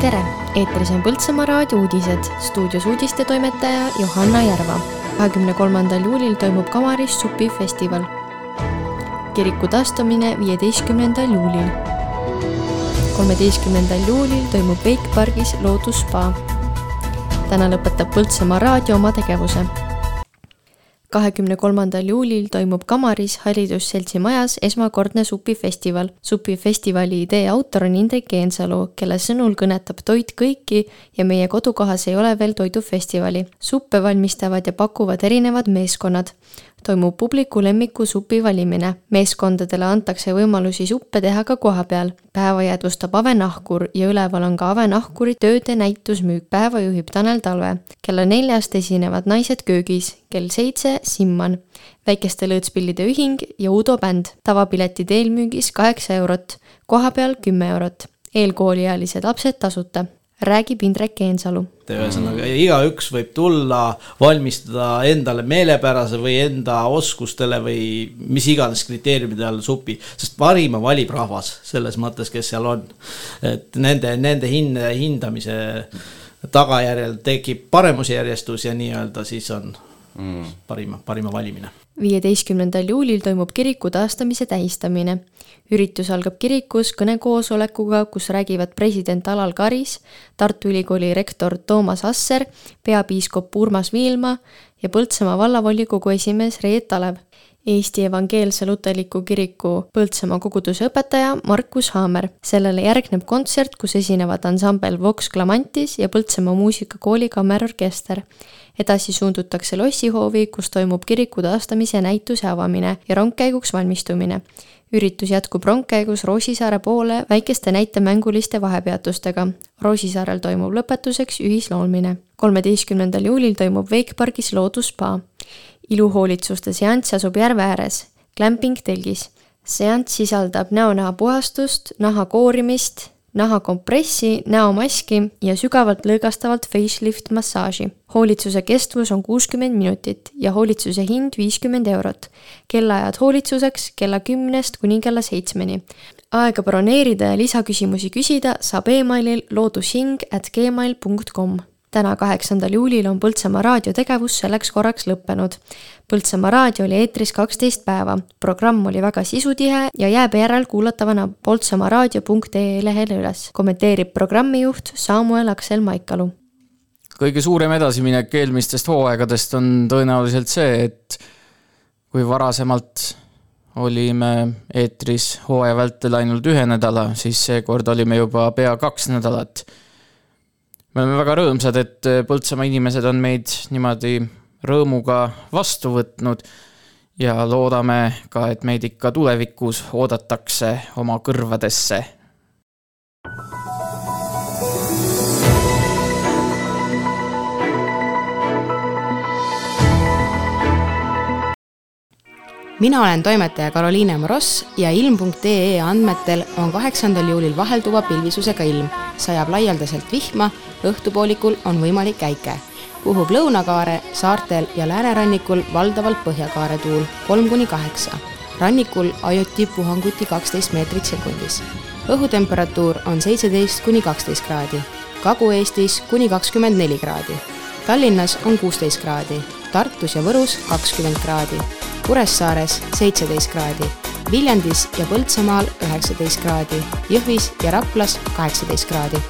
tere, eetris on Põltsamaa raadio uudised, stuudios uudistetoimetaja Johanna Järva. kahekümne kolmandal juulil toimub Kamaris supifestival. kiriku taastamine viieteistkümnendal juulil. kolmeteistkümnendal juulil toimub Wake pargis loodusspa. täna lõpetab Põltsamaa raadio oma tegevuse kahekümne kolmandal juulil toimub Kamaris Haridusseltsi majas esmakordne supifestival. supifestivali idee autor on Indrek Geensalu, kelle sõnul kõnetab toit kõiki ja meie kodukohas ei ole veel toidufestivali. suppe valmistavad ja pakuvad erinevad meeskonnad toimub publiku lemmiku supi valimine. meeskondadele antakse võimalusi suppe teha ka kohapeal. päeva jäädvustab Ave Nahkur ja üleval on ka Ave Nahkuri tööde näitusmüük. päeva juhib Tanel Talve. kella neljast esinevad Naised köögis, kell seitse Simman, Väikeste lõõtspillide ühing ja Udo bänd. tavapiletid eelmüügis kaheksa eurot, kohapeal kümme eurot. eelkooliealised lapsed tasuta räägib Indrek Geensalu. ühesõnaga igaüks võib tulla, valmistada endale meelepärase või enda oskustele või mis iganes kriteeriumide all supi, sest parima valib rahvas selles mõttes, kes seal on. et nende, nende hinde, hindamise tagajärjel tekib paremusjärjestus ja nii-öelda siis on mm. parima, parima valimine viieteistkümnendal juulil toimub kiriku taastamise tähistamine. üritus algab kirikus kõnekoosolekuga, kus räägivad president Alal Karis, Tartu Ülikooli rektor Toomas Asser, peapiiskop Urmas Viilma ja Põltsamaa vallavolikogu esimees Reet Alev. Eesti Evangeelse Luterliku Kiriku Põltsamaa koguduse õpetaja Markus Haamer. sellele järgneb kontsert, kus esinevad ansambel Vox Clamantis ja Põltsamaa muusikakooli kammerorkester edasi suundutakse lossihoovi, kus toimub kiriku taastamise näituse avamine ja rongkäiguks valmistumine. üritus jätkub rongkäigus Roosisaare poole väikeste näitemänguliste vahepeatustega. Roosisaarel toimub lõpetuseks ühisloomine. kolmeteistkümnendal juulil toimub Wake pargis loodusspa. Iluhoolitsuste seanss asub järve ääres, glamping telgis. seanss sisaldab näonaha puhastust, naha koorimist, nahakompressi, näomaski ja sügavalt lõõgastavalt facelift massaaži. hoolitsuse kestvus on kuuskümmend minutit ja hoolitsuse hind viiskümmend eurot. kellaajad hoolitsuseks kella kümnest kuni kella seitsmeni. aega broneerida ja lisaküsimusi küsida saab emailil loodushing at gmail punkt kom täna, kaheksandal juulil on Põltsamaa raadio tegevus selleks korraks lõppenud. Põltsamaa raadio oli eetris kaksteist päeva, programm oli väga sisutihe ja jääb järelkuulatavana poltsamaaraadio.ee lehele üles, kommenteerib programmijuht Samuel Aksel Maikalu. kõige suurem edasiminek eelmistest hooaegadest on tõenäoliselt see, et kui varasemalt olime eetris hooaja vältel ainult ühe nädala, siis seekord olime juba pea kaks nädalat me oleme väga rõõmsad, et äh, Põltsamaa inimesed on meid niimoodi rõõmuga vastu võtnud ja loodame ka, et meid ikka tulevikus oodatakse oma kõrvadesse mina olen toimetaja Karoliine Moross ja ilm.ee andmetel on kaheksandal juulil vahelduva pilvisusega ilm. sajab laialdaselt vihma, õhtupoolikul on võimalik käike. puhub lõunakaare, saartel ja läänerannikul valdavalt põhjakaare tuul kolm kuni kaheksa. rannikul ajuti puhanguti kaksteist meetrit sekundis. õhutemperatuur on seitseteist kuni kaksteist kraadi. Kagu-Eestis kuni kakskümmend neli kraadi. Tallinnas on kuusteist kraadi, Tartus ja Võrus kakskümmend kraadi Kuressaares seitseteist kraadi, Viljandis ja Põltsamaal üheksateist kraadi, Jõhvis ja Raplas kaheksateist kraadi